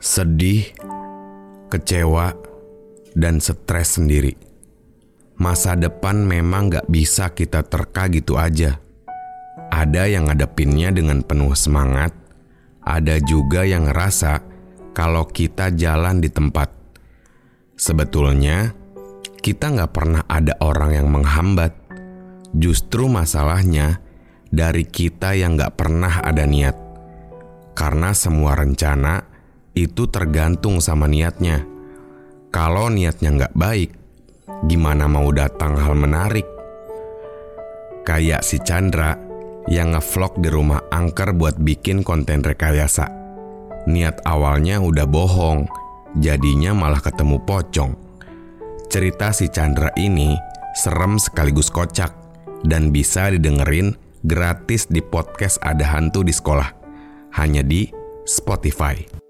Sedih, kecewa, dan stres sendiri. Masa depan memang gak bisa kita terka gitu aja. Ada yang ngadepinnya dengan penuh semangat, ada juga yang ngerasa kalau kita jalan di tempat. Sebetulnya, kita nggak pernah ada orang yang menghambat. Justru masalahnya dari kita yang nggak pernah ada niat. Karena semua rencana itu tergantung sama niatnya. Kalau niatnya nggak baik, gimana mau datang hal menarik? Kayak si Chandra yang ngevlog di rumah angker buat bikin konten rekayasa. Niat awalnya udah bohong, jadinya malah ketemu pocong. Cerita si Chandra ini serem sekaligus kocak dan bisa didengerin gratis di podcast Ada Hantu di Sekolah. Hanya di Spotify.